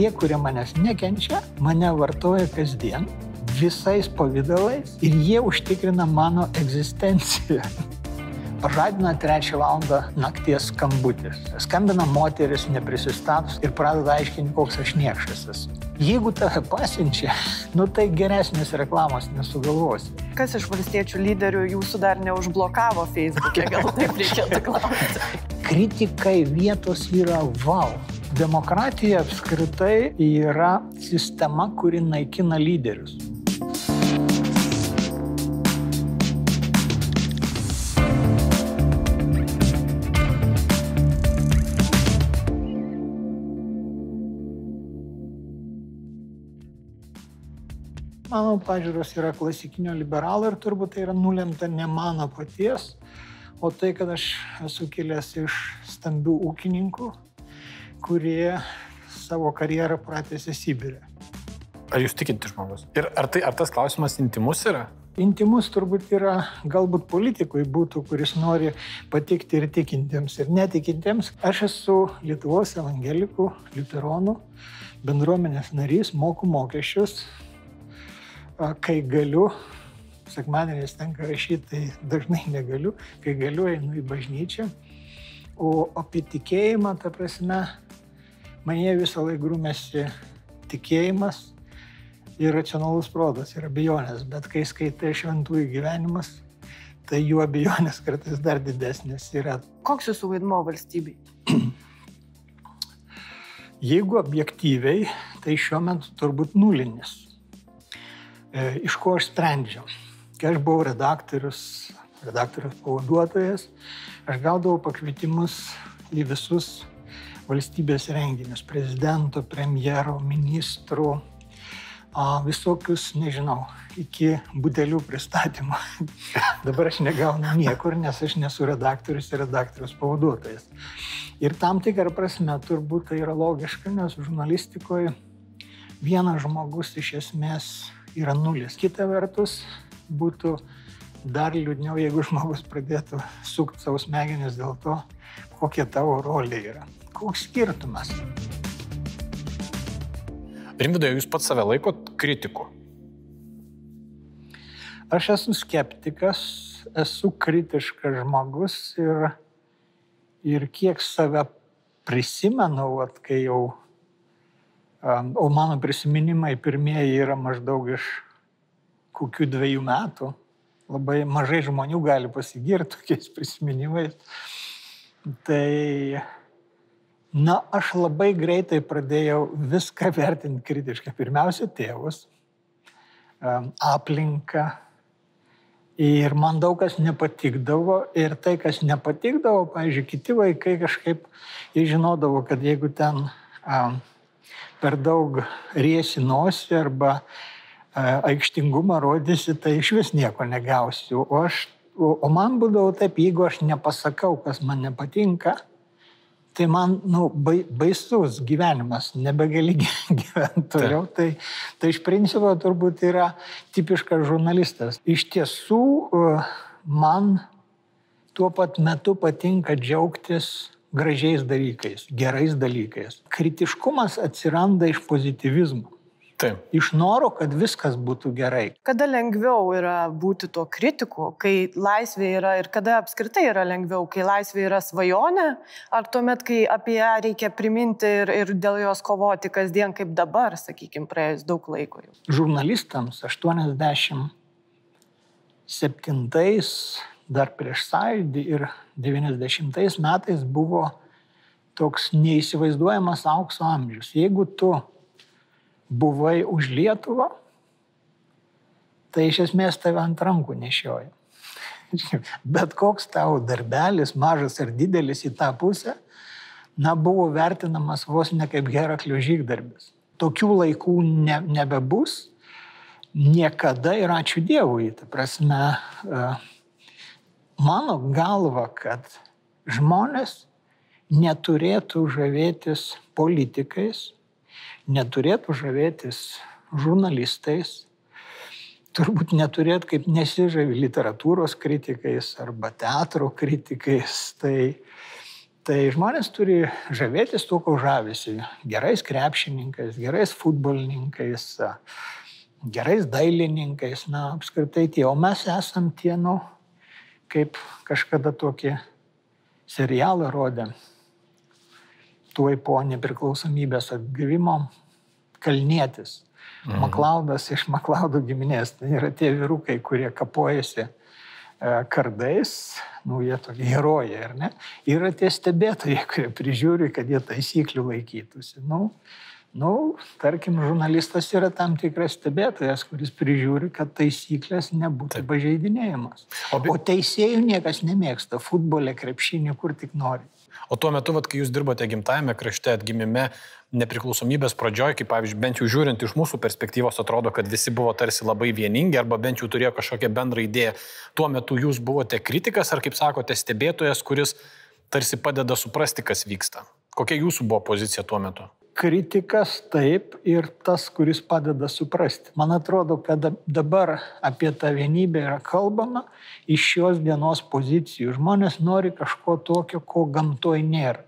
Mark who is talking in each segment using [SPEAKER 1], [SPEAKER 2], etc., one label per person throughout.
[SPEAKER 1] tie, kurie manęs nekenčia, mane vartoja kasdien visais pavydalais ir jie užtikrina mano egzistenciją. Pažadina trečią valandą nakties skambutis. Skambina moteris neprisistatus ir pradeda aiškinti, koks aš niekšas esu. Jeigu tave pasiunčia, nu tai geresnės reklamos nesugalvosi.
[SPEAKER 2] Kas iš valstiečių lyderių jūsų dar neužblokavo Facebook'e, gal taip reikėtų klausti?
[SPEAKER 1] Kritikai vietos yra wow. Demokratija apskritai yra sistema, kuri naikina lyderius. Mano pažiūros yra klasikinio liberalo ir turbūt tai yra nulemta ne mano paties, o tai, kad aš esu kilęs iš stambių ūkininkų, kurie savo karjerą pratėsi Sibirė.
[SPEAKER 3] Ar jūs tikinti žmogus? Ir ar, tai, ar tas klausimas intimus yra?
[SPEAKER 1] Intimus turbūt yra galbūt politikui būtų, kuris nori patikti ir tikintiems, ir netikintiems. Aš esu Lietuvos evangelikų, liuteronų bendruomenės narys, moku mokesčius, kai galiu, sekmadieniais tenka rašyti, tai dažnai negaliu, kai galiu einu į bažnyčią. O apie tikėjimą, ta prasme, mane visą laiką grūmėsi tikėjimas ir racionalus protas ir abejonės, bet kai skaitai šventųjų gyvenimas, tai jų abejonės kartais dar didesnės yra.
[SPEAKER 2] Koks jūsų vaidmo valstybei?
[SPEAKER 1] Jeigu objektyviai, tai šiuo metu turbūt nulinis. E, iš ko aš sprendžiau. Kai aš buvau redaktorius, redaktorius pavaduotojas, aš gaudavau pakvietimus į visus valstybės renginius - prezidento, premjero, ministrų, visokius, nežinau, iki budelių pristatymų. Dabar aš negaunu niekur, nes aš nesu redaktorius ir redaktorius pavaduotojas. Ir tam tikrą prasme turbūt tai yra logiška, nes žurnalistikoje vienas žmogus iš esmės yra nulis. Kita vertus, būtų dar liūdniau, jeigu žmogus pradėtų sukti savo smegenis dėl to, kokia tavo rolė yra. Koks skirtumas?
[SPEAKER 3] Rimvidai, jūs pats save laikot kritiku?
[SPEAKER 1] Aš esu skeptikas, esu kritiškas žmogus ir, ir kiek save prisimenu, vat, kai jau O mano prisiminimai pirmieji yra maždaug iš kokių dviejų metų. Labai mažai žmonių gali pasigirti tokiais prisiminimais. Tai, na, aš labai greitai pradėjau viską vertinti kritiškai. Pirmiausia, tėvus, aplinką. Ir man daug kas nepatikdavo. Ir tai, kas nepatikdavo, pavyzdžiui, kiti vaikai kažkaip, jie žinodavo, kad jeigu ten per daug riesi nosį arba e, aikštingumą rodysi, tai iš vis nieko negausiu. O, aš, o man būdavo taip, jeigu aš nepasakau, kas man nepatinka, tai man nu, baisus gyvenimas, nebegali gyventi toliau. Tai, tai iš principo turbūt yra tipiškas žurnalistas. Iš tiesų, e, man tuo pat metu patinka džiaugtis gražiais dalykais, gerais dalykais. Kritiškumas atsiranda iš pozitivizmo.
[SPEAKER 3] Taip.
[SPEAKER 1] Iš noro, kad viskas būtų gerai.
[SPEAKER 2] Kada lengviau yra būti tuo kritiku, kai laisvė yra ir kada apskritai yra lengviau, kai laisvė yra svajonė, ar tuomet, kai apie ją reikia priminti ir, ir dėl jos kovoti kasdien kaip dabar, sakykime, praėjus daug laiko jau.
[SPEAKER 1] Žurnalistams 87 dar prieš sąjūdį ir 90 metais buvo toks neįsivaizduojamas aukso amžius. Jeigu tu buvai už Lietuvą, tai iš esmės tave ant rankų nešioja. Bet koks tavo darbelis, mažas ar didelis į tą pusę, na, buvo vertinamas vos ne kaip Heraklio žygdarbis. Tokių laikų ne, nebebus niekada ir ačiū Dievui. Ta prasme, uh, mano galva, kad žmonės neturėtų žavėtis politikais, neturėtų žavėtis žurnalistais, turbūt neturėtų kaip nesižavi literatūros kritikais arba teatro kritikais. Tai Tai žmonės turi žavėtis tuo, ko žavisi. Gerais krepšininkais, gerais futbolininkais, gerais dailininkais, na, apskritai tie. O mes esam tie, nu, kaip kažkada tokį serialą rodė, tuoj po nepriklausomybės atgavimo, Kalnietis. Mhm. Maklaudas iš Maklaudų giminės. Tai yra tie vyrukai, kurie kapojasi e, kardais, nu, jie tokie herojai, ar ne? Yra tie stebėtojai, kurie prižiūri, kad jie taisyklių laikytųsi. Nu, nu, tarkim, žurnalistas yra tam tikras stebėtojas, kuris prižiūri, kad taisyklės nebūtų Taip. pažeidinėjimas. O, be... o teisėjų niekas nemėgsta, futbole, krepšinį, kur tik nori.
[SPEAKER 3] O tuo metu, vat, kai jūs dirbote gimtajame krašte, atgimime, nepriklausomybės pradžioj, kaip pavyzdžiui, bent jau žiūrint iš mūsų perspektyvos, atrodo, kad visi buvo tarsi labai vieningi arba bent jau turėjo kažkokią bendrą idėją. Tuo metu jūs buvote kritikas ar, kaip sakote, stebėtojas, kuris tarsi padeda suprasti, kas vyksta. Kokia jūsų buvo pozicija tuo metu?
[SPEAKER 1] Kritikas taip ir tas, kuris padeda suprasti. Man atrodo, kad dabar apie tą vienybę yra kalbama iš šios dienos pozicijų. Žmonės nori kažko tokio, ko gamtoj nėra.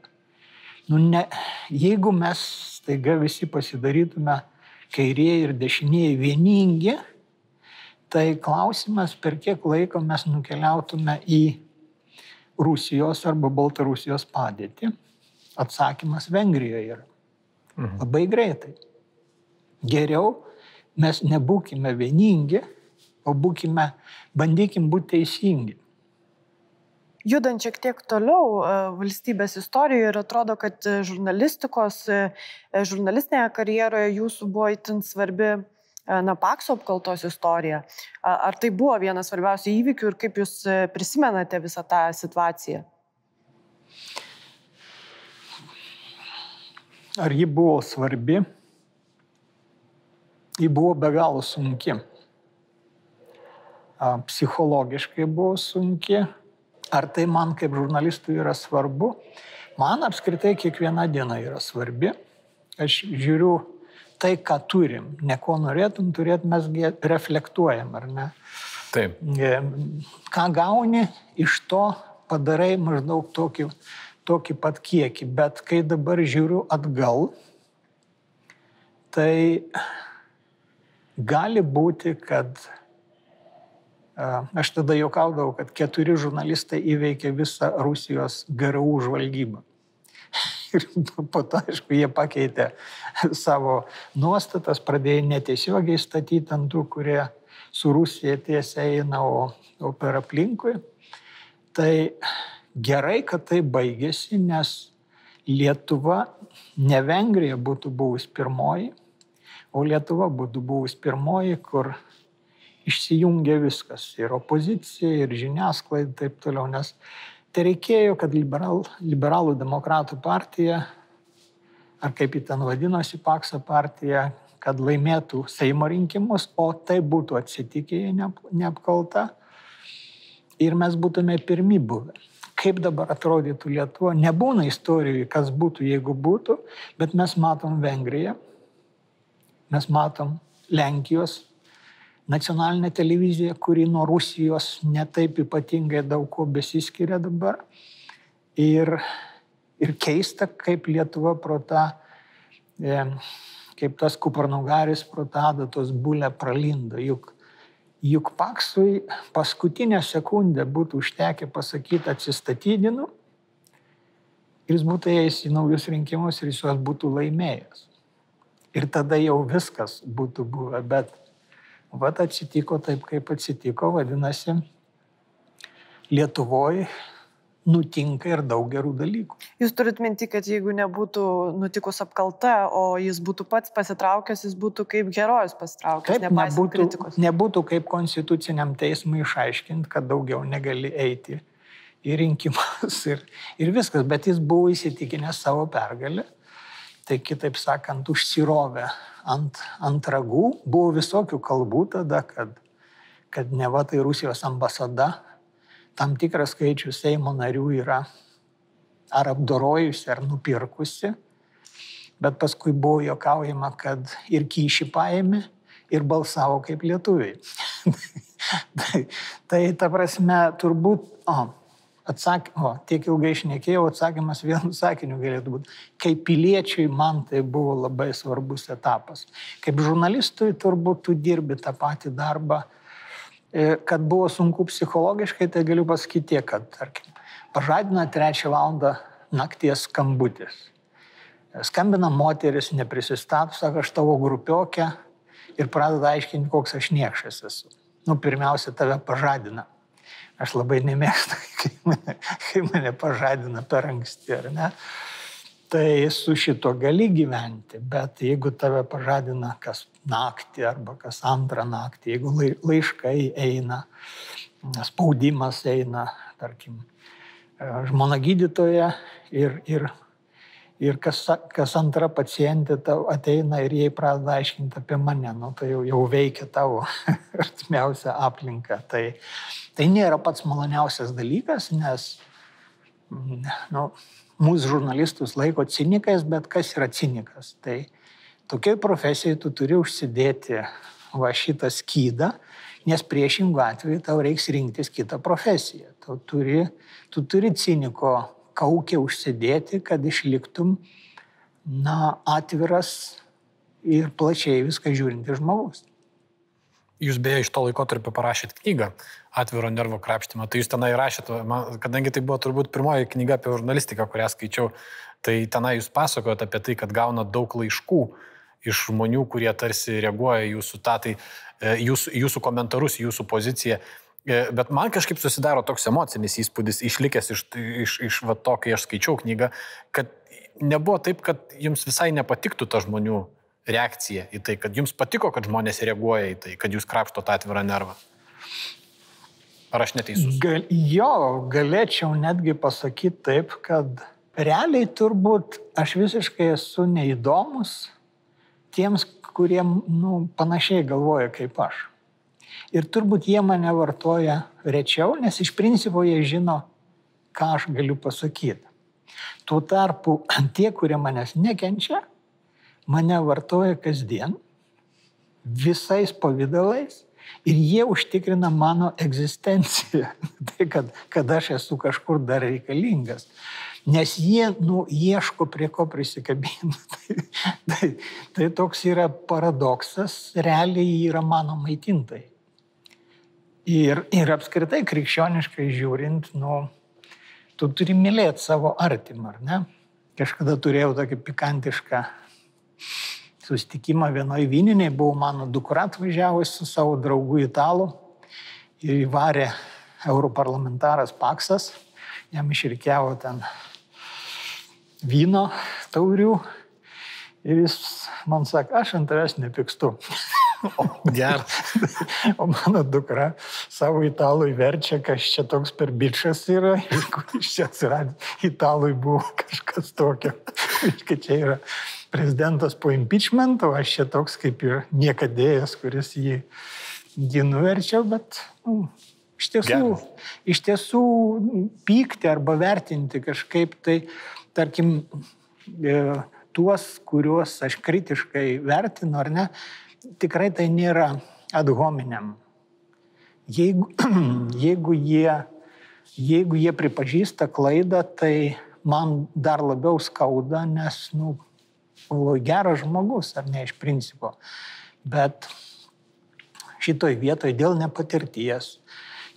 [SPEAKER 1] Nu, ne, jeigu mes staiga visi pasidarytume kairieji ir dešinieji vieningi, tai klausimas, per kiek laiko mes nukeliautume į Rusijos arba Baltarusijos padėtį. Atsakymas Vengrijoje yra. Mhm. Labai greitai. Geriau mes nebūkime vieningi, o būkime, bandykim būti teisingi.
[SPEAKER 2] Judant šiek tiek toliau e, valstybės istorijoje ir atrodo, kad e, žurnalistikos, e, žurnalistinėje karjeroje jūsų buvo itin svarbi na, Pakso apkaltos istorija. Ar tai buvo vienas svarbiausių įvykių ir kaip jūs prisimenate visą tą situaciją?
[SPEAKER 1] Ar ji buvo svarbi? Ji buvo be galo sunki. Psichologiškai buvo sunki. Ar tai man kaip žurnalistui yra svarbu? Man apskritai kiekviena diena yra svarbi. Aš žiūriu tai, ką turim. Ne ko norėtum turėti, mes reflektuojam, ar ne?
[SPEAKER 3] Taip.
[SPEAKER 1] E, ką gauni, iš to padarai maždaug tokį tokį pat kiekį, bet kai dabar žiūriu atgal, tai gali būti, kad aš tada juokaudavau, kad keturi žurnalistai įveikė visą Rusijos GRU žvalgybą. Ir po to, aišku, jie pakeitė savo nuostatas, pradėjo netiesiogiai statyti ant tų, kurie su Rusija tiesiai eina, o, o per aplinkui. Tai gerai, kad tai baigėsi, nes Lietuva, ne Vengrija būtų buvus pirmoji, o Lietuva būtų buvus pirmoji, kur išsijungia viskas - ir opozicija, ir žiniasklaida taip toliau, nes tai reikėjo, kad liberal, liberalų demokratų partija, ar kaip ji ten vadinosi, Pakso partija, kad laimėtų Seimo rinkimus, o tai būtų atsitikę neapkalta. Ir mes būtume pirmi buvę kaip dabar atrodytų Lietuva. Nebūna istorijų, kas būtų, jeigu būtų, bet mes matom Vengriją, mes matom Lenkijos nacionalinę televiziją, kuri nuo Rusijos netaip ypatingai daug ko besiskiria dabar. Ir, ir keista, kaip Lietuva pro tą, e, kaip tas kuparnugaris pro tą adatos bulę pralindo. Juk juk paksui paskutinę sekundę būtų užtekę pasakyti atsistatydinu ir jis būtų ėjęs į naujus rinkimus ir jis juos būtų laimėjęs. Ir tada jau viskas būtų buvę, bet vat atsitiko taip, kaip atsitiko, vadinasi, Lietuvoje nutinka ir daug gerų dalykų.
[SPEAKER 2] Jūs turit minti, kad jeigu nebūtų nutikus apkalta, o jis būtų pats pasitraukęs, jis būtų kaip herojus pasitraukęs.
[SPEAKER 1] Taip, nebūtų, kritikos. nebūtų kaip konstituciniam teismui išaiškinti, kad daugiau negali eiti į rinkimus ir, ir viskas, bet jis buvo įsitikinęs savo pergalę. Tai kitaip sakant, užsirovė ant, ant ragų. Buvo visokių kalbų tada, kad, kad ne va tai Rusijos ambasada tam tikras skaičius Seimo narių yra ar apdorojusi, ar nupirkusi, bet paskui buvo jokaujama, kad ir kyšį paėmė, ir balsavo kaip lietuviai. tai, tai ta prasme, turbūt, o, atsakymo, tiek ilgai išnekėjau, atsakymas vienu sakiniu galėtų būti. Kaip piliečiui man tai buvo labai svarbus etapas. Kaip žurnalistui turbūt tu dirbi tą patį darbą. E, kad buvo sunku psichologiškai, tai galiu pasakyti tiek, kad, tarkim, pažadina trečią valandą nakties skambutis. Skambina moteris, neprisistato, sako, aš tavo grupiokė ir pradeda aiškinti, koks aš niekšas esu. Nu, pirmiausia, tave pažadina. Aš labai nemėgstu, kai mane, kai mane pažadina per anksti, ar ne? Tai su šito gali gyventi, bet jeigu tave pažadina kas naktį arba kas antrą naktį, jeigu laiškai eina, spaudimas eina, tarkim, žmona gydytoja ir, ir, ir kas, kas antra pacientė ateina ir jai pradeda aiškinti apie mane, nu, tai jau, jau veikia tavo artimiausią aplinką. Tai, Tai nėra pats maloniausias dalykas, nes nu, mūsų žurnalistus laiko cinikais, bet kas yra cinikas? Tai tokiai profesijai tu turi užsidėti va šitą skydą, nes priešingų atveju tau reiks rinktis kitą profesiją. Tu turi, tu turi ciniko kaukę užsidėti, kad išliktum na, atviras ir plačiai viską žiūrintis žmogus.
[SPEAKER 3] Jūs beje iš to laikotarpio parašėt knygą atviro nervo krapštymą. Tai jūs tenai rašėte, kadangi tai buvo turbūt pirmoji knyga apie žurnalistiką, kurią skaičiau, tai tenai jūs pasakojot apie tai, kad gauna daug laiškų iš žmonių, kurie tarsi reaguoja jūsų tą, tai e, jūsų, jūsų komentarus, jūsų poziciją. E, bet man kažkaip susidaro toks emocinis įspūdis, išlikęs iš, iš, iš va, to, kai aš skaičiau knygą, kad nebuvo taip, kad jums visai nepatiktų ta žmonių reakcija į tai, kad jums patiko, kad žmonės reaguoja į tai, kad jūs krapšto tą atvirą nervą? Ar aš neteisus?
[SPEAKER 1] Gal, jo, galėčiau netgi pasakyti taip, kad realiai turbūt aš visiškai esu neįdomus tiems, kurie nu, panašiai galvoja kaip aš. Ir turbūt jie mane vartoja rečiau, nes iš principo jie žino, ką aš galiu pasakyti. Tuo tarpu tie, kurie manęs nekenčia, mane vartoja kasdien, visais pavydalais ir jie užtikrina mano egzistenciją. tai, kad, kad aš esu kažkur dar reikalingas. Nes jie nu, ieško prie ko prisikabinti. tai, tai, tai toks yra paradoksas, realiai yra mano maitintai. Ir, ir apskritai krikščioniškai žiūrint, nu, tu turi mylėti savo artimą, ar ne? Kažkada turėjau tokį pikantišką susitikimą vienoje vyninėje, buvo mano dukra atvažiavusi su savo draugu italu ir įvarė europarlamentaras Paksas, jam išrikiavo ten vyno taurių ir jis man sako, aš ant tavęs nepykstu.
[SPEAKER 3] O, geras.
[SPEAKER 1] o mano dukra savo italui verčia, kas čia toks per bičias yra, iš čia atsiradė, italui buvo kažkas tokio, kad čia yra prezidentas po impeachmento, aš čia toks kaip ir niekadėjas, kuris jį, jį nuverčia, bet nu, iš, tiesų, Geras. iš tiesų pykti arba vertinti kažkaip tai, tarkim, e, tuos, kuriuos aš kritiškai vertinu ar ne, tikrai tai nėra ad hominem. Jeigu, jeigu, jie, jeigu jie pripažįsta klaidą, tai man dar labiau skauda, nes, nu, buvo geras žmogus, ar ne iš principo. Bet šitoj vietoje dėl nepatirties,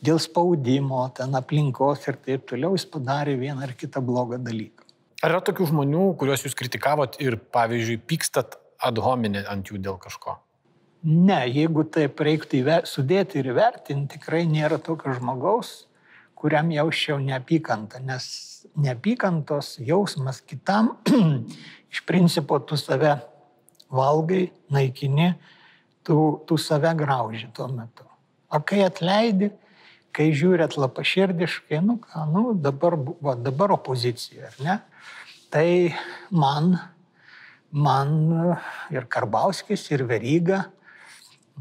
[SPEAKER 1] dėl spaudimo, ten aplinkos ir taip toliau jis padarė vieną ar kitą blogą dalyką.
[SPEAKER 3] Ar yra tokių žmonių, kuriuos jūs kritikavot ir, pavyzdžiui, pykstat ad hominė ant jų dėl kažko?
[SPEAKER 1] Ne, jeigu taip reiktų sudėti ir įvertinti, tikrai nėra tokio žmogaus, kuriam jausčiau neapykantą, nes neapykantos jausmas kitam iš principo tu save valgai, naikini, tu, tu save grauži tuo metu. O kai atleidi, kai žiūri atlapaširdiškai, nu ką, nu dabar, va, dabar opozicija, ar ne? Tai man, man ir Karbauskis, ir Veryga,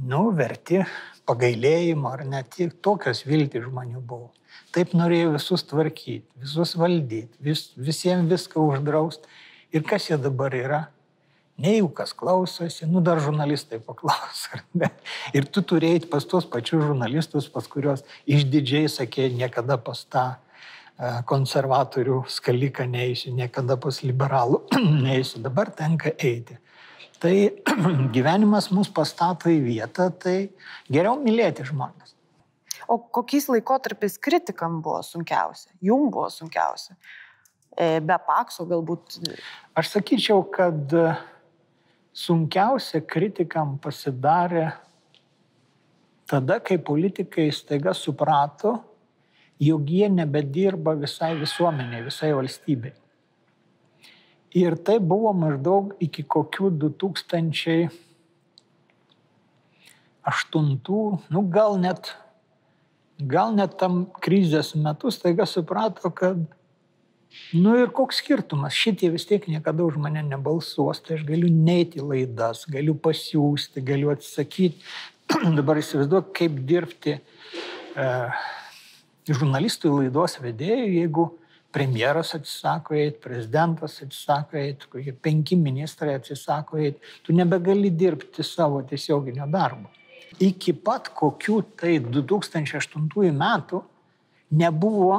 [SPEAKER 1] nu, verti pagailėjimo, ar net tokios viltys žmonių buvo. Taip norėjo visus tvarkyti, visus valdyti, vis, visiems viską uždrausti. Ir kas jie dabar yra? Nejaukas klausosi, nu dar žurnalistai paklaus, ar ne? Ir tu turėjai pas tuos pačius žurnalistus, pas kuriuos išdidžiai sakė, niekada pas tą konservatorių skaliką neįsiu, niekada pas liberalų neįsiu, dabar tenka eiti. Tai gyvenimas mus pastato į vietą, tai geriau mylėti žmonės.
[SPEAKER 2] O kokiais laikotarpiais kritikam buvo sunkiausia? Jum buvo sunkiausia? E, be pakso galbūt?
[SPEAKER 1] Aš sakyčiau, kad sunkiausia kritikam pasidarė tada, kai politikai staiga suprato, jog jie nebedirba visai visuomeniai, visai valstybei. Ir tai buvo maždaug iki kokių 2008, nu gal net, gal net tam krizės metu staiga suprato, kad, nu ir koks skirtumas, šitie vis tiek niekada už mane nebalsuos, tai aš galiu neiti laidas, galiu pasiūsti, galiu atsakyti. Dabar įsivaizduok, kaip dirbti. Uh, žurnalistui laidos vedėjui, jeigu premjeras atsisako eiti, prezidentas atsisako eiti, kokie penki ministrai atsisako eiti, tu nebegali dirbti savo tiesioginio darbo. Iki pat kokių tai 2008 metų nebuvo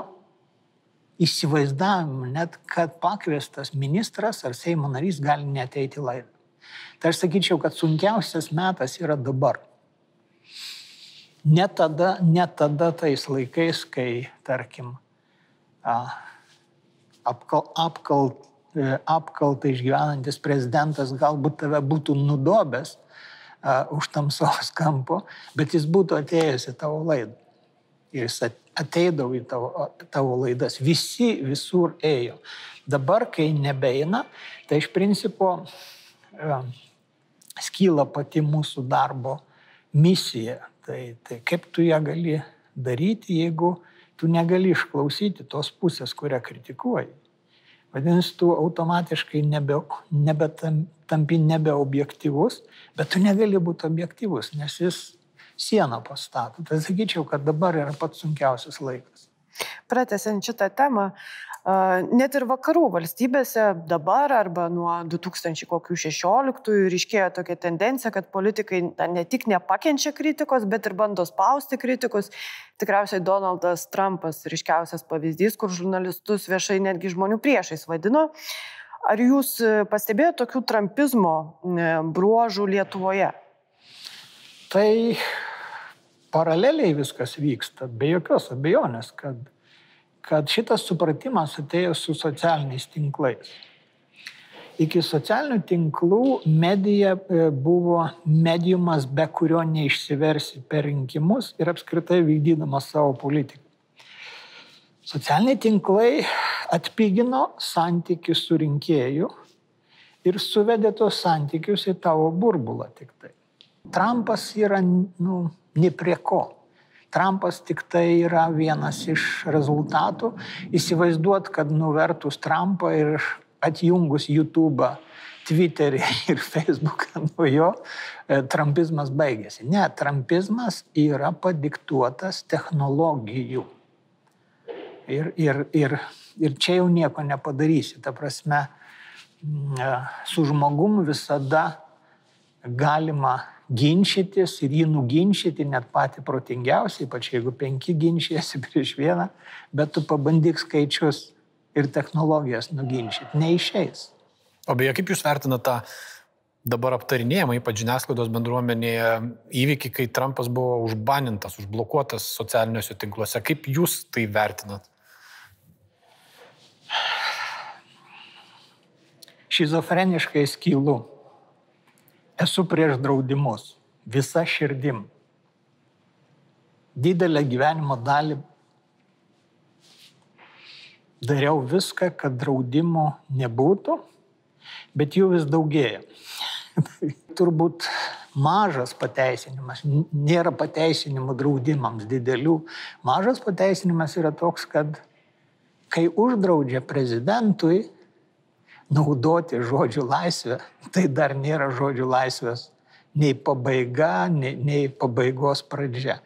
[SPEAKER 1] įsivaizdavimų net, kad pakviestas ministras ar Seimo narys gali neteiti laidą. Tai aš sakyčiau, kad sunkiausias metas yra dabar. Ne tada, ne tada tais laikais, kai, tarkim, apkal, apkal, e, apkaltai išgyvenantis prezidentas galbūt tave būtų nudobęs uh, už tamsos kampo, bet jis būtų atėjęs į tavo laidą. Ir jis ateidavo į tavo, tavo laidas. Visi visur ėjo. Dabar, kai nebeina, tai iš principo uh, skyla pati mūsų darbo misija Tai, tai kaip tu ją gali daryti, jeigu tu negali išklausyti tos pusės, kurią kritikuoji. Vadinasi, tu automatiškai nebe, nebe tam, tampi nebeobjektivus, bet tu negali būti objektivus, nes jis sieną pastato. Tai sakyčiau, kad dabar yra pats sunkiausias laikas.
[SPEAKER 2] Pratesiant šitą temą, Net ir vakarų valstybėse dabar arba nuo 2016 ryškėjo tokia tendencija, kad politikai ne tik nepakenčia kritikos, bet ir bando spausti kritikus. Tikriausiai Donaldas Trumpas ryškiausias pavyzdys, kur žurnalistus viešai netgi žmonių priešais vadino. Ar jūs pastebėjote tokių trumpizmo bruožų Lietuvoje?
[SPEAKER 1] Tai paraleliai viskas vyksta, be jokios abejonės, kad kad šitas supratimas atėjo su socialiniais tinklais. Iki socialinių tinklų medija e, buvo mediumas, be kurio neišsiversi per rinkimus ir apskritai vykdydama savo politiką. Socialiniai tinklai atpigino santykius su rinkėju ir suvedė tos santykius į tavo burbulą tik tai. Trumpas yra, nu, ne prie ko. Trumpas tik tai yra vienas iš rezultatų. Įsivaizduot, kad nuvertus Trumpą ir atjungus YouTube, Twitterį ir Facebooką nuo jo, e, trumpizmas baigėsi. Ne, trumpizmas yra padiktuotas technologijų. Ir, ir, ir, ir čia jau nieko nepadarysi. Ta prasme, e, su žmogum visada galima ginčytis ir jį nuginčyti net patį protingiausią, ypač jeigu penki ginčijasi prieš vieną, bet tu pabandyk skaičius ir technologijas nuginčyti. Neišeis.
[SPEAKER 3] O beje, kaip Jūs vertinate tą dabar aptarinėjimą, ypač žiniasklaidos bendruomenėje, įvykį, kai Trumpas buvo užbanintas, užblokuotas socialiniuose tinkluose. Kaip Jūs tai vertinat?
[SPEAKER 1] Šizofreniškai skylu Esu prieš draudimus, visa širdim. Didelę gyvenimo dalį dariau viską, kad draudimo nebūtų, bet jų vis daugėja. Turbūt mažas pateisinimas, nėra pateisinimų draudimams didelių. Mažas pateisinimas yra toks, kad kai uždraudžia prezidentui naudoti žodžių laisvę, tai dar nėra žodžių laisvės nei pabaiga, nei, nei pabaigos pradžia.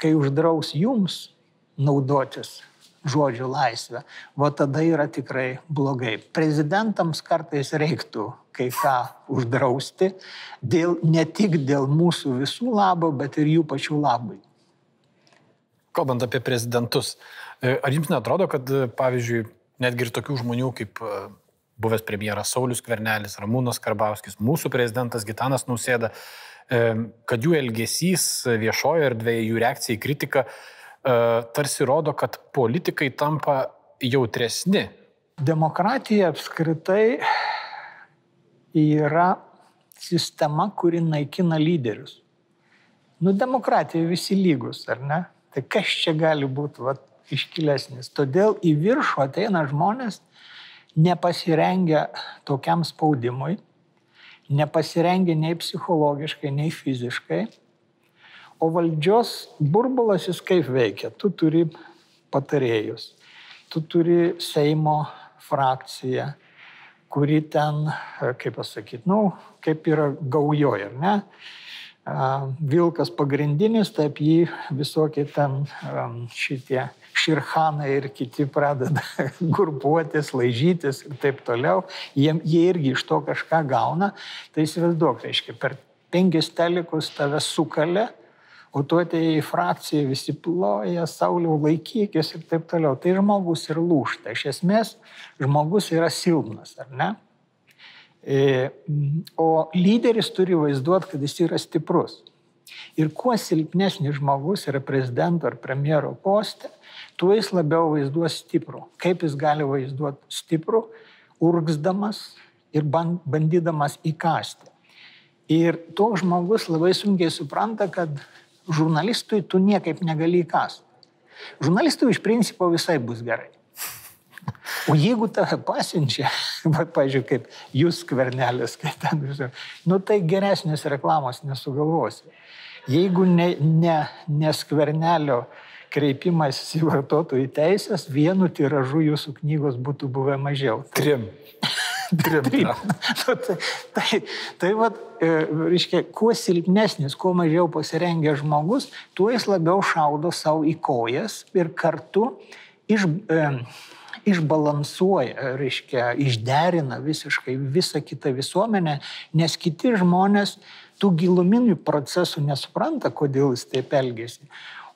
[SPEAKER 1] Kai uždraus jums naudotis žodžių laisvę, va tada yra tikrai blogai. Prezidentams kartais reiktų kai ką uždrausti, dėl, ne tik dėl mūsų visų labo, bet ir jų pačių labui.
[SPEAKER 3] Kalbant apie prezidentus, E, ar jums netrodo, kad, e, pavyzdžiui, netgi ir tokių žmonių kaip e, buvęs premjeras Saulis Kvernelis, Ramūnas Karbauskis, mūsų prezidentas Gitanas Nausėda, kad jų elgesys viešojo erdvėje, jų reakcija į kritiką tarsi rodo, kad politikai tampa jautresni.
[SPEAKER 1] Demokratija apskritai yra sistema, kuri naikina lyderius. Nu, demokratija visi lygus, ar ne? Tai kas čia gali būti vat, iškilesnis? Todėl į viršų ateina žmonės nepasirengę tokiam spaudimui, nepasirengę nei psichologiškai, nei fiziškai. O valdžios burbulas jis kaip veikia? Tu turi patarėjus, tu turi Seimo frakciją, kuri ten, kaip pasakyti, nu, kaip yra gaujoje, ar ne? Vilkas pagrindinis, taip jį visokie ten šitie širhanai ir kiti pradeda grupuotis, laižytis ir taip toliau. Jie, jie irgi iš to kažką gauna. Tai įsivaizduok, reiškia, per penkis telikus tave sukalė, o tu atėjai į frakciją, visi ploja, sauliau laikykis ir taip toliau. Tai žmogus ir lūšta. Iš esmės, žmogus yra silpnas, ar ne? E, o lyderis turi vaizduoti, kad jis yra stiprus. Ir kuo silpnesnis žmogus yra prezidento ar premjero postė, tuo jis labiau vaizduos stiprų. Kaip jis gali vaizduoti stiprų, urgzdamas ir bandydamas įkasti. Ir toks žmogus labai sunkiai supranta, kad žurnalistui tu niekaip negali įkasti. Žurnalistui iš principo visai bus gerai. O jeigu tave pasiunčia, va, pažiūrėjau, kaip jūs skvernelis, kai ten, nu tai geresnės reklamos nesugalvosi. Jeigu ne, ne, ne skvernelio kreipimas į vartotojų teisės, vienu tiražu jūsų knygos būtų buvę mažiau.
[SPEAKER 3] Trim. Trim. Trim.
[SPEAKER 1] nu, tai, tai, tai va, e, reiškia, kuo silpnesnis, kuo mažiau pasirengęs žmogus, tuo jis labiau šaudo savo į kojas ir kartu iš, e, išbalansuoja, reiškia, išderina visiškai visą kitą visuomenę, nes kiti žmonės tų giluminių procesų nesupranta, kodėl jis taip elgesi,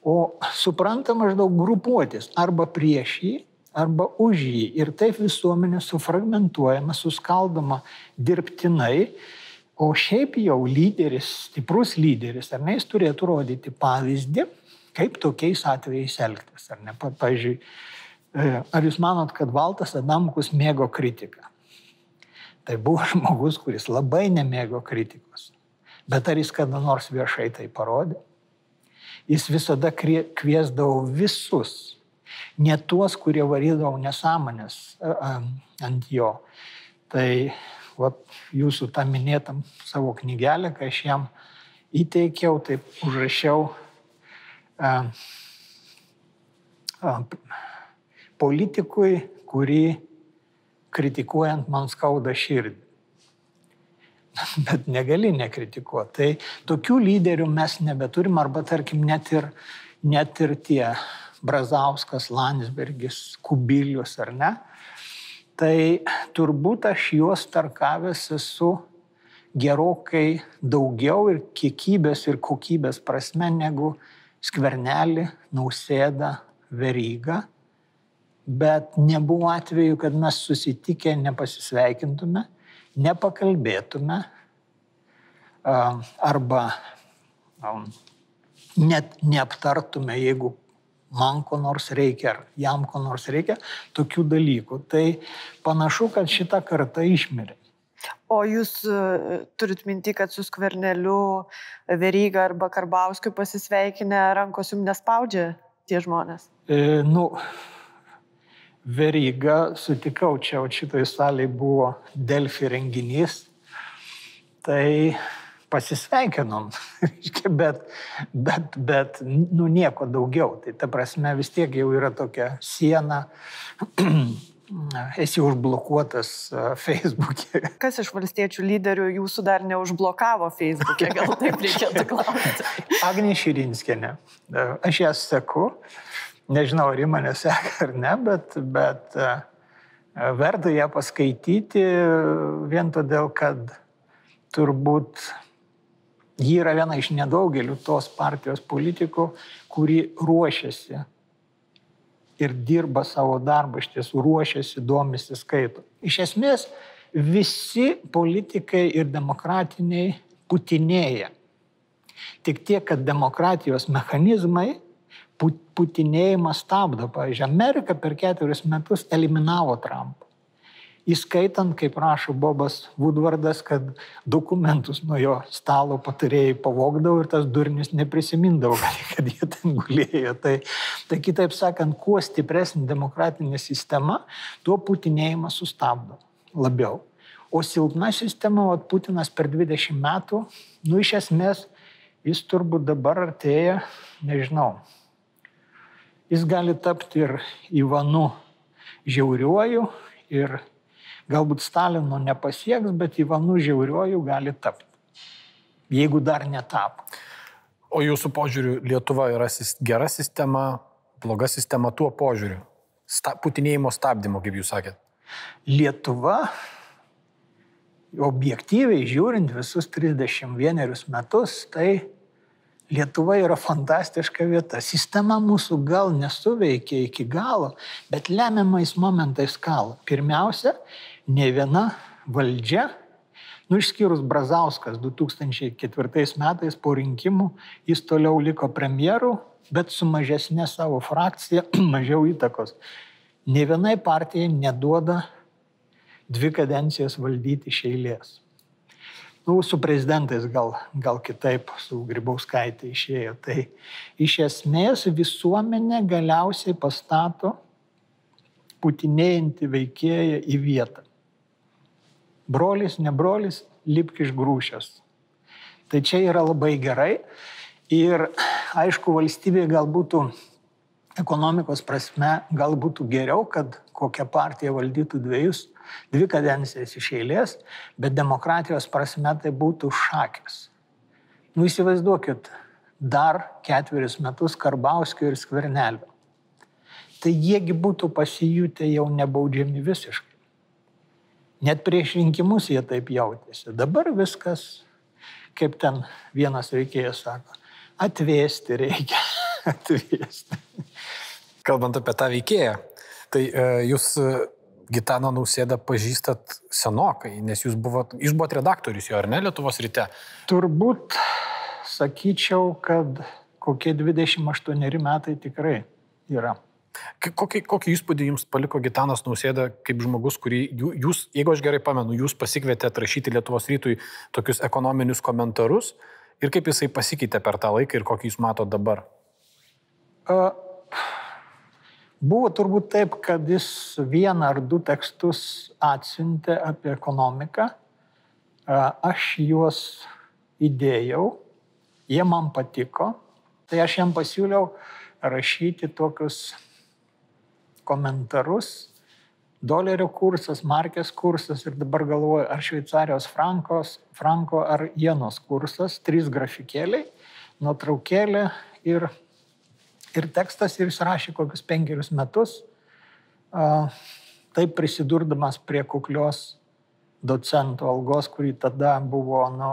[SPEAKER 1] o supranta maždaug grupuotis arba prieš jį, arba už jį. Ir taip visuomenė sufragmentuojama, suskaldoma dirbtinai. O šiaip jau lyderis, stiprus lyderis, ar ne, jis turėtų rodyti pavyzdį, kaip tokiais atvejais elgtis. Ar ne, pavyzdžiui, E, ar jūs manot, kad Valtas Adamkus mėgo kritiką? Tai buvo žmogus, kuris labai nemėgo kritikos. Bet ar jis kada nors viešai tai parodė? Jis visada kviesdavo visus, ne tuos, kurie varydavo nesąmonės ant jo. Tai vat, jūsų tą minėtam savo knygelę, kai aš jam įteikiau, taip užrašiau. Uh, uh, politikui, kurį kritikuojant man skauda širdį. Bet negali nekritikuoti. Tai tokių lyderių mes nebeturim, arba tarkim net ir, net ir tie Brazauskas, Landsbergis, Kubilius ar ne. Tai turbūt aš juos tarkavęs esu gerokai daugiau ir kiekybės ir kokybės prasme negu skvernelį, nausėdą, verygą bet nebuvo atveju, kad mes susitikę nepasisveikintume, nepakalbėtume arba net neaptartume, jeigu man ko nors reikia ar jam ko nors reikia, tokių dalykų. Tai panašu, kad šita karta išmirė.
[SPEAKER 2] O jūs e, turit minti, kad su skverneliu Veryga arba Karbauskiu pasisveikinę rankos jums nespaudžia tie žmonės?
[SPEAKER 1] E, nu, Veryga sutikau, čia šitoj salėje buvo Delfi renginys, tai pasisveikinom, bet, bet, bet nu nieko daugiau. Tai ta prasme vis tiek jau yra tokia siena, esi užblokuotas Facebook'e.
[SPEAKER 2] Kas iš valstiečių lyderių jūsų dar neužblokavo Facebook'e, gal taip reikėtų klausti?
[SPEAKER 1] Agnė Širinskinė. Aš ją seku. Nežinau, ar į mane seka ar ne, bet, bet e, verta ją paskaityti vien todėl, kad turbūt ji yra viena iš nedaugelių tos partijos politikų, kuri ruošiasi ir dirba savo darbą, iš tiesų ruošiasi, domisi, skaito. Iš esmės, visi politikai ir demokratiniai putinėja. Tik tiek, kad demokratijos mechanizmai putinėjimą stabdo. Pavyzdžiui, Amerika per ketverius metus eliminavo Trumpą. Įskaitant, kaip rašo Bobas Woodwardas, kad dokumentus nuo jo stalo patarėjai pavogdavo ir tas durnis neprisimindavo, kad jie ten gulėjo. Tai, tai kitaip sakant, kuo stipresnė demokratinė sistema, tuo putinėjimą sustabdo labiau. O silpna sistema, o Putinas per 20 metų, nu iš esmės, jis turbūt dabar artėja, nežinau, jis gali tapti ir Ivanu žiauriuoju ir galbūt Stalino nepasieks, bet Ivanu žiauriuoju gali tapti, jeigu dar netapo.
[SPEAKER 3] O jūsų požiūriu, Lietuva yra gera sistema, bloga sistema tuo požiūriu? Sta, putinėjimo stabdymo, kaip jūs sakėt.
[SPEAKER 1] Lietuva, objektyviai žiūrint visus 31 metus, tai Lietuva yra fantastiška vieta. Sistema mūsų gal nesuveikia iki galo, bet lemiamais momentais kala. Pirmiausia, ne viena valdžia, nu išskyrus Brazauskas 2004 metais po rinkimų, jis toliau liko premjeru, bet su mažesnė savo frakcija, mažiau įtakos. Ne vienai partijai neduoda dvi kadencijas valdyti iš eilės. Nu, su prezidentais gal, gal kitaip, su Grybauskaitė išėjo. Tai iš esmės visuomenė galiausiai pastato putinėjantį veikėją į vietą. Brolis, ne brolis, lipk iš grūšės. Tai čia yra labai gerai ir aišku, valstybė gal būtų ekonomikos prasme, gal būtų geriau, kad kokia partija valdytų dviejus dvi kadencijas iš eilės, bet demokratijos prasme tai būtų šakės. Nu įsivaizduokit, dar ketverius metus Karbauskio ir Skvernelio. Tai jiegi būtų pasijutę jau nebaudžiami visiškai. Net prieš rinkimus jie taip jautėsi. Dabar viskas, kaip ten vienas veikėjas sako, atvėsti reikia. atvėsti.
[SPEAKER 3] Kalbant apie tą veikėją, tai e, jūs Gitano Nausėdą pažįstat senokai, nes jūs buvot, jūs buvot redaktorius jo, ar ne, Lietuvos ryte?
[SPEAKER 1] Turbūt sakyčiau, kad kokie 28 metai tikrai yra.
[SPEAKER 3] Kokį, kokį įspūdį jums paliko Gitanas Nausėda kaip žmogus, kurį jūs, jeigu aš gerai pamenu, jūs pasikvietėte rašyti Lietuvos rytui tokius ekonominius komentarus ir kaip jisai pasikeitė per tą laiką ir kokį jūs matote dabar?
[SPEAKER 1] Buvo turbūt taip, kad jis vieną ar du tekstus atsiuntė apie ekonomiką. Aš juos įdėjau, jie man patiko, tai aš jam pasiūliau rašyti tokius komentarus. Dolerio kursas, markės kursas ir dabar galvoju, ar šveicarijos frankos, franko ar jenos kursas, trys grafikėliai, nuotraukėlė ir ir tekstas ir jis rašė kokius penkerius metus, taip prisidurdamas prie kuklios docento algos, kuri tada buvo, nu,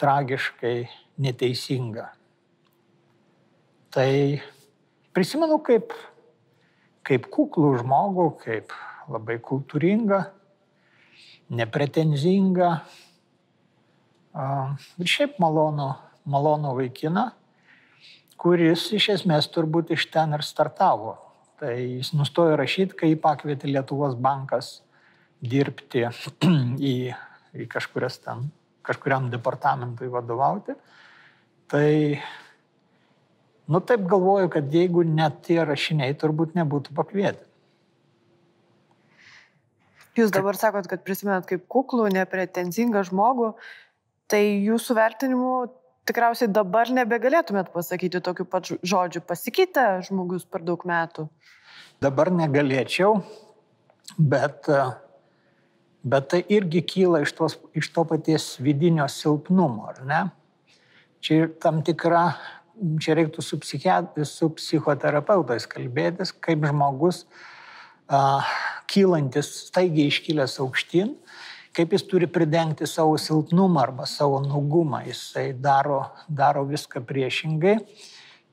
[SPEAKER 1] tragiškai neteisinga. Tai prisimenu kaip, kaip kuklų žmogų, kaip labai kultūringą, nepretenzingą ir šiaip malonų, malonų vaikiną kuris iš esmės turbūt iš ten ir startavo. Tai jis nustojo rašyti, kai jį pakvietė Lietuvos bankas dirbti į, į kažkurias ten, kažkuriam departamentui vadovauti. Tai, nu taip galvoju, kad jeigu net tie rašiniai turbūt nebūtų pakvietę.
[SPEAKER 2] Jūs dabar sakot, kad prisimenat kaip kuklų, nepretenzingą žmogų, tai jūsų vertinimu tikriausiai dabar nebegalėtumėt pasakyti tokių pat žodžių. Pasikeitė žmogus per daug metų?
[SPEAKER 1] Dabar negalėčiau, bet, bet tai irgi kyla iš, tos, iš to paties vidinio silpnumo, ar ne? Čia tam tikra, čia reiktų su, su psichoterapeutais kalbėtis, kaip žmogus uh, kylantis, staigiai iškilęs aukštyn, kaip jis turi pridengti savo silpnumą arba savo nugumą. Jisai daro, daro viską priešingai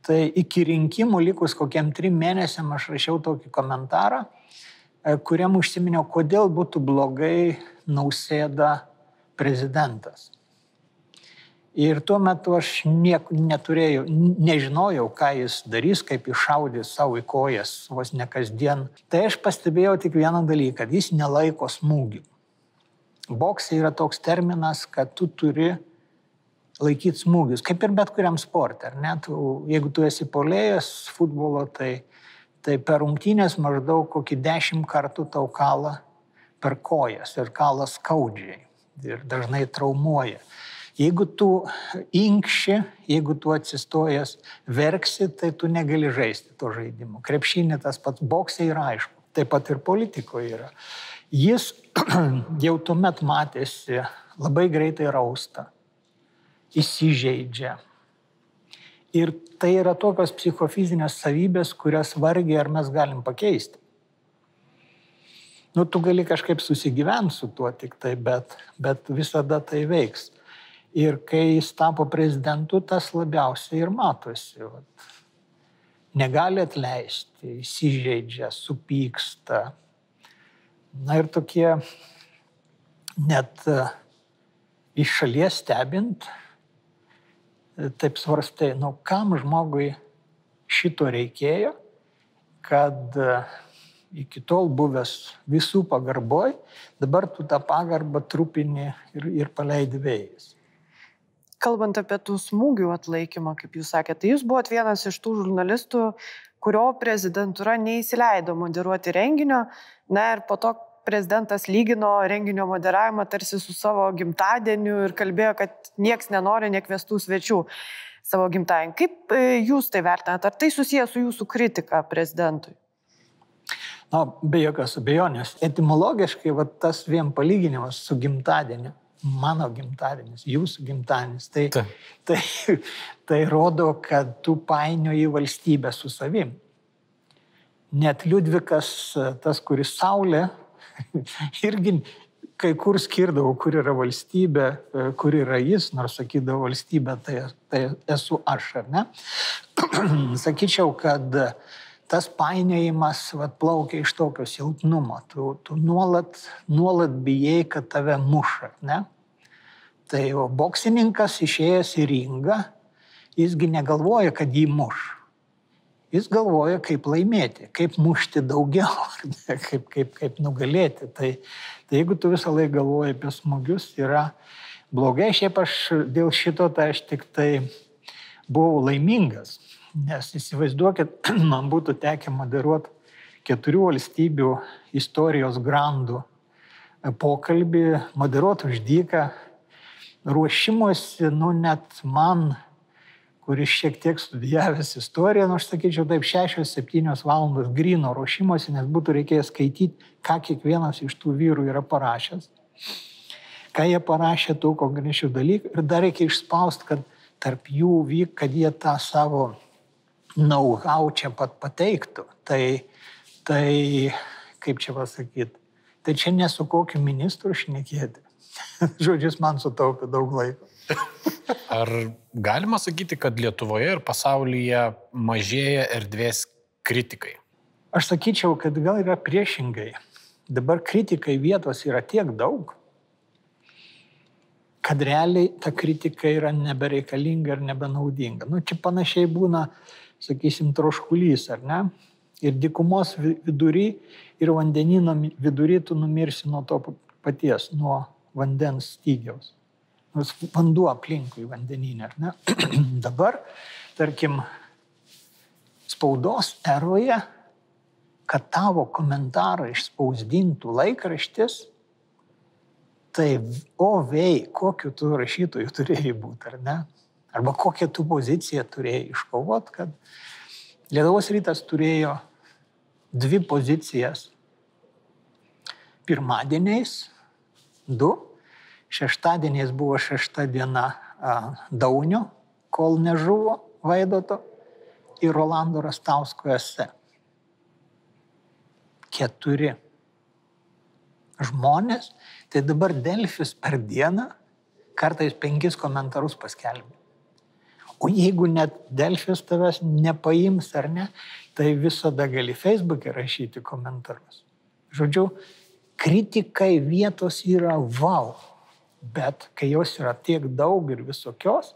[SPEAKER 1] Tai iki rinkimų likus kokiam trim mėnesiam aš rašiau tokį komentarą, e, kuriam užsiminiau, kodėl būtų blogai nausėda prezidentas. Ir tuo metu aš nieko neturėjau, nežinojau, ką jis darys, kaip iššaudys savo į kojas vos ne kasdien. Tai aš pastebėjau tik vieną dalyką, kad jis nelaiko smūgių. Boksai yra toks terminas, kad tu turi laikyti smūgius, kaip ir bet kuriam sportui. Jeigu tu esi polėjas futbolo, tai, tai per rungtynės maždaug kokį dešimt kartų tau kalą per kojas ir kalas skaudžiai ir dažnai traumuoja. Jeigu tu inkšči, jeigu tu atsistojęs verksi, tai tu negali žaisti to žaidimo. Krepšinė tas pats boksai yra aišku, taip pat ir politikoje yra. Jis jau tuomet matėsi labai greitai rausta, įsižeidžia. Ir tai yra tokios psichofizinės savybės, kurias vargiai ar mes galim pakeisti. Nu, tu gali kažkaip susigyventi su tuo tik tai, bet, bet visada tai veiks. Ir kai jis tapo prezidentu, tas labiausiai ir matosi. Vat. Negali atleisti, įsižeidžia, supyksta. Na ir tokie net e, iš šalies stebint, e, taip svarstai, nu kam žmogui šito reikėjo, kad e, iki tol buvęs visų pagarboj, dabar tu tą pagarbą trupini ir, ir paleidi vėjas
[SPEAKER 2] kalbant apie tų smūgių atlaikymą, kaip jūs sakėte, tai jūs buvote vienas iš tų žurnalistų, kurio prezidentūra neįsileido moderuoti renginio, na ir po to prezidentas lygino renginio moderavimą tarsi su savo gimtadieniu ir kalbėjo, kad nieks nenori nekvestų svečių savo gimtadienį. Kaip e, jūs tai vertinate? Ar tai susijęs su jūsų kritika prezidentui?
[SPEAKER 1] Na, be jokios abejonės. Etimologiškai va, tas vien palyginimas su gimtadieniu mano gimtadienis, jūsų gimtadienis. Tai, Ta. tai, tai rodo, kad tu painioji valstybę su savim. Net Liudvikas, tas, kuris Saulė, irgi kai kur skirdavo, kur yra valstybė, kur yra jis, nors sakydavo valstybė, tai, tai esu aš, ar ne? Sakyčiau, kad tas painiojimas vat, plaukia iš tokio silpnumo. Tu, tu nuolat, nuolat bijai, kad tave muša, ne? Tai o boksininkas išėjęs į ringą, jisgi negalvoja, kad jį muš. Jis galvoja, kaip laimėti, kaip mušti daugiau, ne, kaip, kaip, kaip nugalėti. Tai, tai jeigu tu visą laiką galvoji apie smūgius, yra blogai. Šiaip aš dėl šito tai aš tik tai buvau laimingas. Nes įsivaizduokit, man būtų tekę moderuoti keturių valstybių istorijos grandų pokalbį, moderuoti už dyką. Ruošimuosi, nu net man, kuris šiek tiek studijavęs istoriją, nors nu, sakyčiau, taip 6-7 valandos grino ruošimuosi, nes būtų reikėję skaityti, ką kiekvienas iš tų vyrų yra parašęs, ką jie parašė tų konkrečių dalykų ir dar reikia išspausti, kad tarp jų vyk, kad jie tą savo know-how čia pat pateiktų. Tai, tai kaip čia pasakyti, tai čia nesu kokiu ministru šnekėti. Žodžius man sutaupė daug laiko.
[SPEAKER 3] Ar galima sakyti, kad Lietuvoje ir pasaulyje mažėja erdvės kritikai?
[SPEAKER 1] Aš sakyčiau, kad gal yra priešingai. Dabar kritikai vietos yra tiek daug, kad realiai ta kritika yra nebereikalinga ir nebenaudinga. Nu, čia panašiai būna sakysim, troškulys, ar ne? Ir dikumos vidury ir vandenino vidury tu numirsi nuo to paties, nuo vandens stygiaus. Nors vanduo aplinkui vandeninė, ar ne? Dabar, tarkim, spaudos eroje, kad tavo komentarą išspausdintų laikraštis, tai o vei, kokiu tu rašytoju turėjai būti, ar ne? Arba kokią tu poziciją turėjai iškovot, kad Lietuvos rytas turėjo dvi pozicijas. Pirmadieniais du, šeštadieniais buvo šešta diena a, Daunio, kol nežuvo Vaidoto ir Rolando Rastausko ese. Keturi žmonės, tai dabar Delfis per dieną kartais penkis komentarus paskelbė. O jeigu net Delfis tavęs nepaims ar ne, tai visada gali Facebook'e rašyti komentarus. Žodžiu, kritikai vietos yra wow, bet kai jos yra tiek daug ir visokios,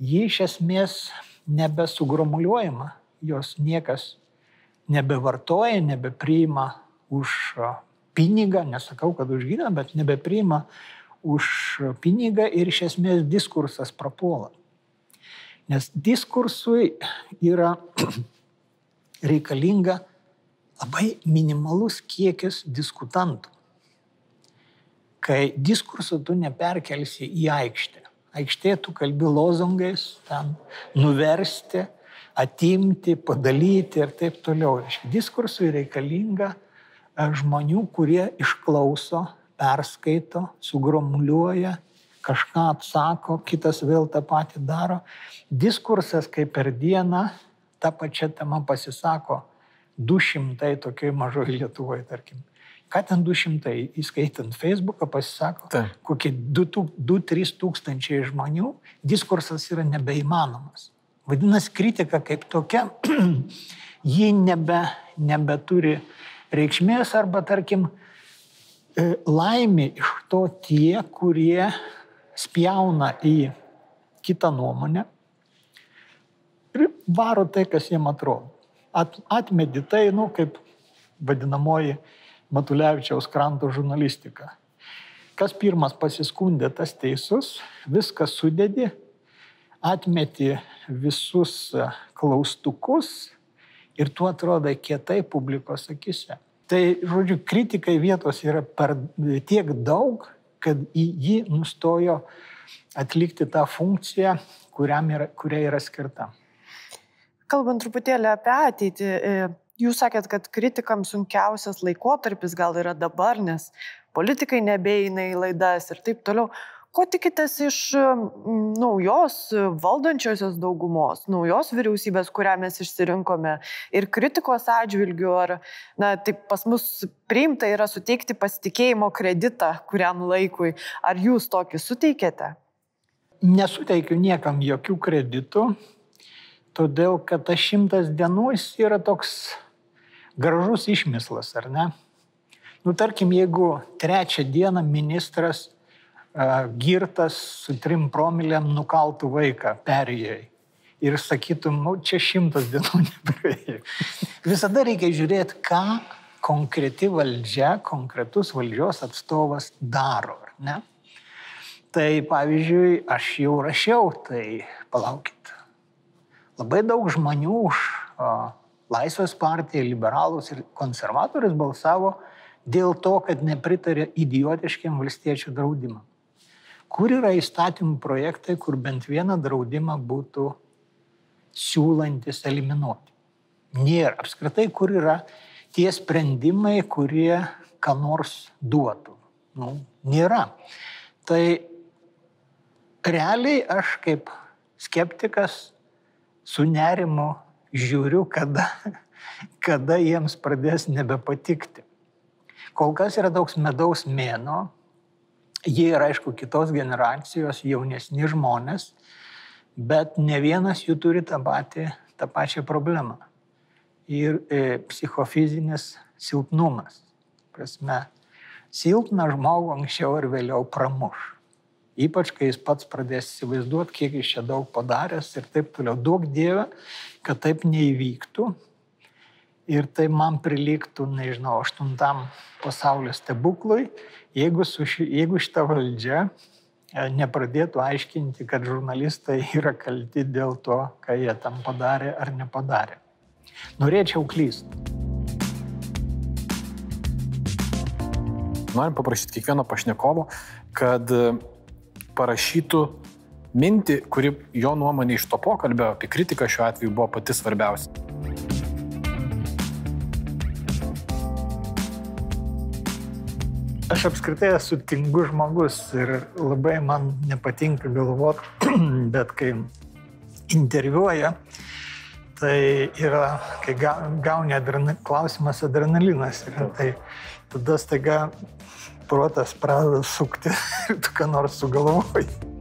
[SPEAKER 1] ji iš esmės nebesugromuliuojama, jos niekas nebevartoja, nebepriima už pinigą, nesakau, kad už gyną, bet nebepriima už pinigą ir iš esmės diskursas prapuola. Nes diskursui yra reikalinga labai minimalus kiekis diskutantų. Kai diskursą tu neperkelsi į aikštę. Aikštėje tu kalbi lozungais, ten nuversti, atimti, padalyti ir taip toliau. Diskursui reikalinga e, žmonių, kurie išklauso, perskaito, sugromuliuoja, kažką atsako, kitas vėl tą patį daro. Diskursas, kai per dieną tą pačią temą pasisako 200 tokiai mažoje Lietuvoje, tarkim. Ką ten 200, įskaitant Facebooką, pasisako, Ta. kokie 2-3 tūkstančiai žmonių, diskursas yra nebeįmanomas. Vadinasi, kritika kaip tokia, ji nebe, nebeturi reikšmės arba, tarkim, e, laimė iš to tie, kurie spjauna į kitą nuomonę ir varo tai, kas jiem atrodo. At, atmedi tai, nu, kaip vadinamoji Matulevičiaus kranto žurnalistika. Kas pirmas pasiskundė, tas teisus, viską sudėdi atmeti visus klaustukus ir tu atrodai kietai publikos akise. Tai, žodžiu, kritikai vietos yra per tiek daug, kad į jį nustojo atlikti tą funkciją, yra, kuria yra skirta.
[SPEAKER 2] Kalbant truputėlį apie ateitį, e, jūs sakėt, kad kritikams sunkiausias laikotarpis gal yra dabar, nes politikai nebeina į laidas ir taip toliau. Ko tikitės iš naujos valdančiosios daugumos, naujos vyriausybės, kurią mes išsirinkome ir kritikos atžvilgių, ar, na, taip pas mus priimta yra suteikti pasitikėjimo kreditą kuriam laikui, ar jūs tokį suteikėte?
[SPEAKER 1] Nesuteikiu niekam jokių kreditų, todėl kad tas šimtas dienų jis yra toks gražus išmislas, ar ne? Nu, tarkim, jeigu trečią dieną ministras girtas su trim promilėm nukaltų vaiką perėjai. Ir sakytum, nu, čia šimtas dienų nepraėjo. Visada reikia žiūrėti, ką konkreti valdžia, konkretus valdžios atstovas daro. Ne? Tai pavyzdžiui, aš jau rašiau, tai palaukit. Labai daug žmonių už o, Laisvės partiją, liberalus ir konservatorius balsavo dėl to, kad nepritarė idiotiškiam valstiečių draudimam kur yra įstatymų projektai, kur bent vieną draudimą būtų siūlantis eliminuoti. Nėra. Apskritai, kur yra tie sprendimai, kurie ką nors duotų. Nu, nėra. Tai realiai aš kaip skeptikas su nerimu žiūriu, kada, kada jiems pradės nebepatikti. Kol kas yra toks medaus mėno, Jie yra, aišku, kitos generacijos, jaunesni žmonės, bet ne vienas jų turi tą, patį, tą pačią problemą. Ir e, psichofizinis silpnumas. Prasme, silpną žmogų anksčiau ar vėliau pramuš. Ypač, kai jis pats pradės įsivaizduoti, kiek jis čia daug padaręs ir taip toliau. Daug dievė, kad taip neįvyktų. Ir tai man priliktų, nežinau, aštuntam pasaulio stebuklui, jeigu, ši, jeigu šita valdžia e, nepradėtų aiškinti, kad žurnalistai yra kalti dėl to, ką jie tam padarė ar nepadarė. Norėčiau klysti.
[SPEAKER 3] Norim paprašyti kiekvieno pašnekovo, kad e, parašytų mintį, kuri jo nuomonė iš to pokalbio apie kritiką šiuo atveju buvo pati svarbiausia.
[SPEAKER 1] Aš apskritai esu tingus žmogus ir labai man nepatinka galvot, bet kai interviuoja, tai yra, kai gauni adrenal, klausimas adrenalinas, yra, tai tada staiga protas pradeda sukti ir tu ką nors sugalvoji.